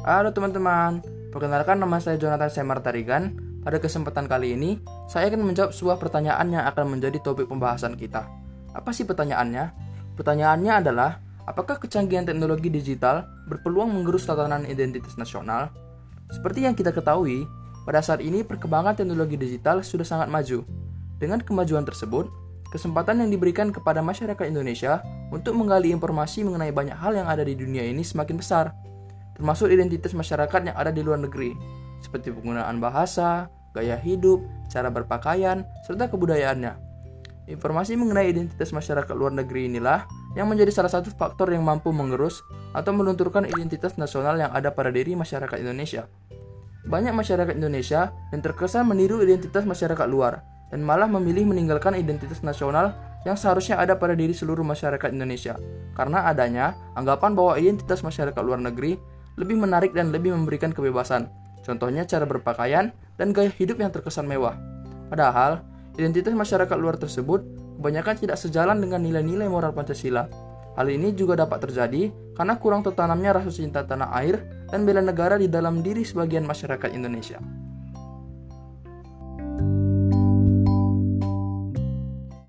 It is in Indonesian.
Halo teman-teman, perkenalkan nama saya Jonathan Semar Tarigan. Pada kesempatan kali ini, saya akan menjawab sebuah pertanyaan yang akan menjadi topik pembahasan kita. Apa sih pertanyaannya? Pertanyaannya adalah, apakah kecanggihan teknologi digital berpeluang menggerus tatanan identitas nasional? Seperti yang kita ketahui, pada saat ini perkembangan teknologi digital sudah sangat maju. Dengan kemajuan tersebut, kesempatan yang diberikan kepada masyarakat Indonesia untuk menggali informasi mengenai banyak hal yang ada di dunia ini semakin besar termasuk identitas masyarakat yang ada di luar negeri, seperti penggunaan bahasa, gaya hidup, cara berpakaian, serta kebudayaannya. Informasi mengenai identitas masyarakat luar negeri inilah yang menjadi salah satu faktor yang mampu mengerus atau melunturkan identitas nasional yang ada pada diri masyarakat Indonesia. Banyak masyarakat Indonesia yang terkesan meniru identitas masyarakat luar dan malah memilih meninggalkan identitas nasional yang seharusnya ada pada diri seluruh masyarakat Indonesia karena adanya anggapan bahwa identitas masyarakat luar negeri lebih menarik dan lebih memberikan kebebasan. Contohnya cara berpakaian dan gaya hidup yang terkesan mewah. Padahal, identitas masyarakat luar tersebut kebanyakan tidak sejalan dengan nilai-nilai moral Pancasila. Hal ini juga dapat terjadi karena kurang tertanamnya rasa cinta tanah air dan bela negara di dalam diri sebagian masyarakat Indonesia.